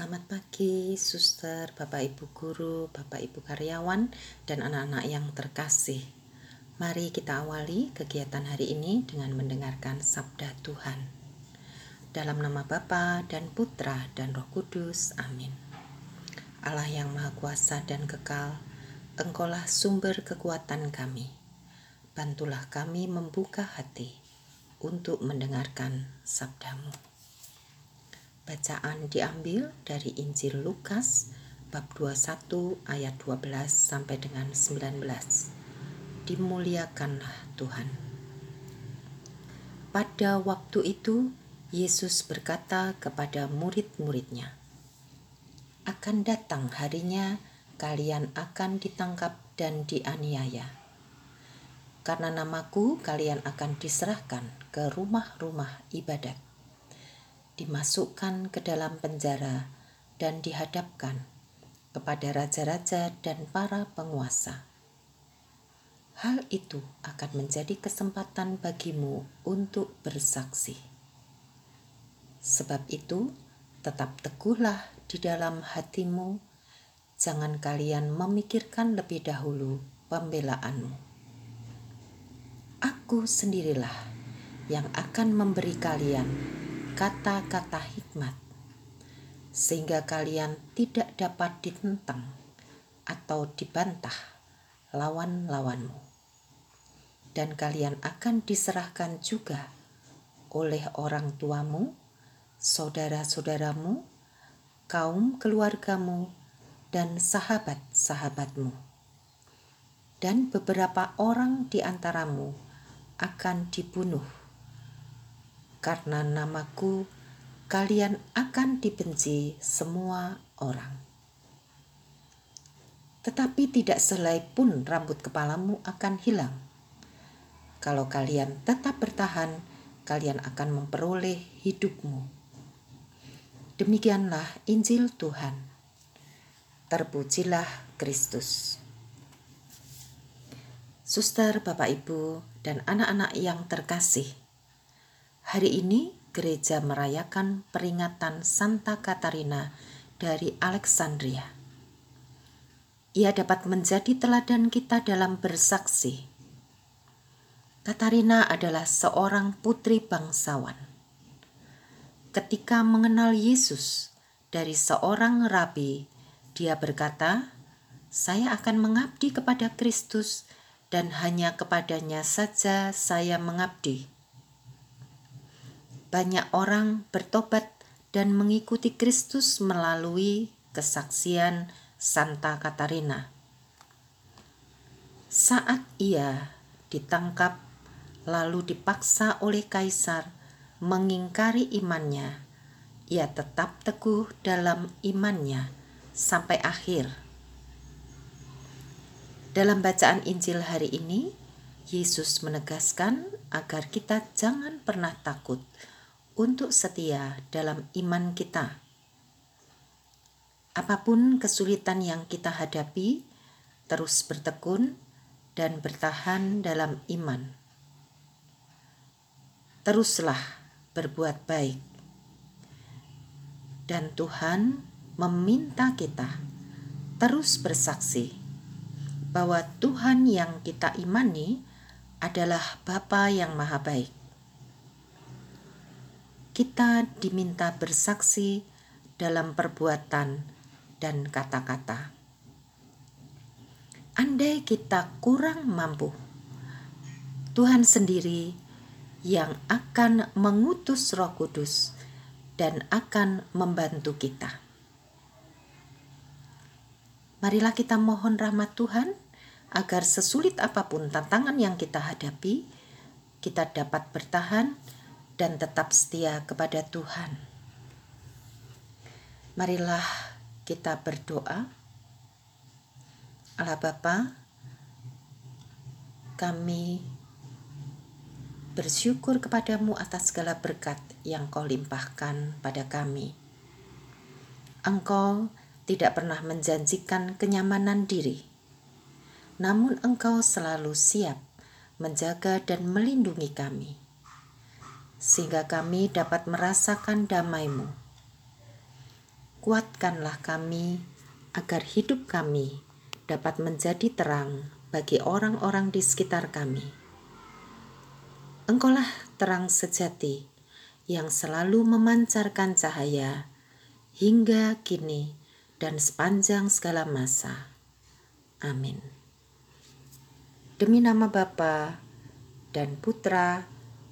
Selamat pagi, suster, bapak ibu guru, bapak ibu karyawan, dan anak-anak yang terkasih. Mari kita awali kegiatan hari ini dengan mendengarkan sabda Tuhan. Dalam nama Bapa dan Putra dan Roh Kudus, amin. Allah yang Maha Kuasa dan Kekal, Engkaulah sumber kekuatan kami. Bantulah kami membuka hati untuk mendengarkan sabdamu. Bacaan diambil dari Injil Lukas bab 21 ayat 12 sampai dengan 19. Dimuliakanlah Tuhan. Pada waktu itu Yesus berkata kepada murid-muridnya, "Akan datang harinya kalian akan ditangkap dan dianiaya. Karena namaku kalian akan diserahkan ke rumah-rumah ibadat dimasukkan ke dalam penjara dan dihadapkan kepada raja-raja dan para penguasa. Hal itu akan menjadi kesempatan bagimu untuk bersaksi. Sebab itu, tetap teguhlah di dalam hatimu, jangan kalian memikirkan lebih dahulu pembelaanmu. Aku sendirilah yang akan memberi kalian kata-kata hikmat, sehingga kalian tidak dapat ditentang atau dibantah lawan-lawanmu, dan kalian akan diserahkan juga oleh orang tuamu, saudara-saudaramu, kaum keluargamu, dan sahabat-sahabatmu. Dan beberapa orang di antaramu akan dibunuh karena namaku kalian akan dibenci semua orang. Tetapi tidak selai pun rambut kepalamu akan hilang. Kalau kalian tetap bertahan, kalian akan memperoleh hidupmu. Demikianlah Injil Tuhan. Terpujilah Kristus. Suster, Bapak, Ibu, dan anak-anak yang terkasih, Hari ini gereja merayakan peringatan Santa Katarina dari Alexandria. Ia dapat menjadi teladan kita dalam bersaksi. Katarina adalah seorang putri bangsawan. Ketika mengenal Yesus dari seorang rabi, dia berkata, "Saya akan mengabdi kepada Kristus, dan hanya kepadanya saja saya mengabdi." Banyak orang bertobat dan mengikuti Kristus melalui kesaksian Santa Katarina. Saat ia ditangkap lalu dipaksa oleh kaisar mengingkari imannya, ia tetap teguh dalam imannya sampai akhir. Dalam bacaan Injil hari ini, Yesus menegaskan agar kita jangan pernah takut untuk setia dalam iman kita. Apa pun kesulitan yang kita hadapi, terus bertekun dan bertahan dalam iman. Teruslah berbuat baik, dan Tuhan meminta kita terus bersaksi bahwa Tuhan yang kita imani adalah Bapa yang Maha Baik kita diminta bersaksi dalam perbuatan dan kata-kata. Andai kita kurang mampu, Tuhan sendiri yang akan mengutus Roh Kudus dan akan membantu kita. Marilah kita mohon rahmat Tuhan agar sesulit apa pun tantangan yang kita hadapi, kita dapat bertahan dan tetap setia kepada Tuhan. Marilah kita berdoa. Allah Bapa, kami bersyukur kepadamu atas segala berkat yang kau limpahkan pada kami. Engkau tidak pernah menjanjikan kenyamanan diri, namun engkau selalu siap menjaga dan melindungi kami sehingga kami dapat merasakan damai-Mu. kuatkanlah kami agar hidup kami dapat menjadi terang bagi orang-orang di sekitar kami. Engkaulah terang sejati yang selalu memancarkan cahaya hingga kini dan sepanjang segala masa. Amin. Demi nama Bapa dan Putra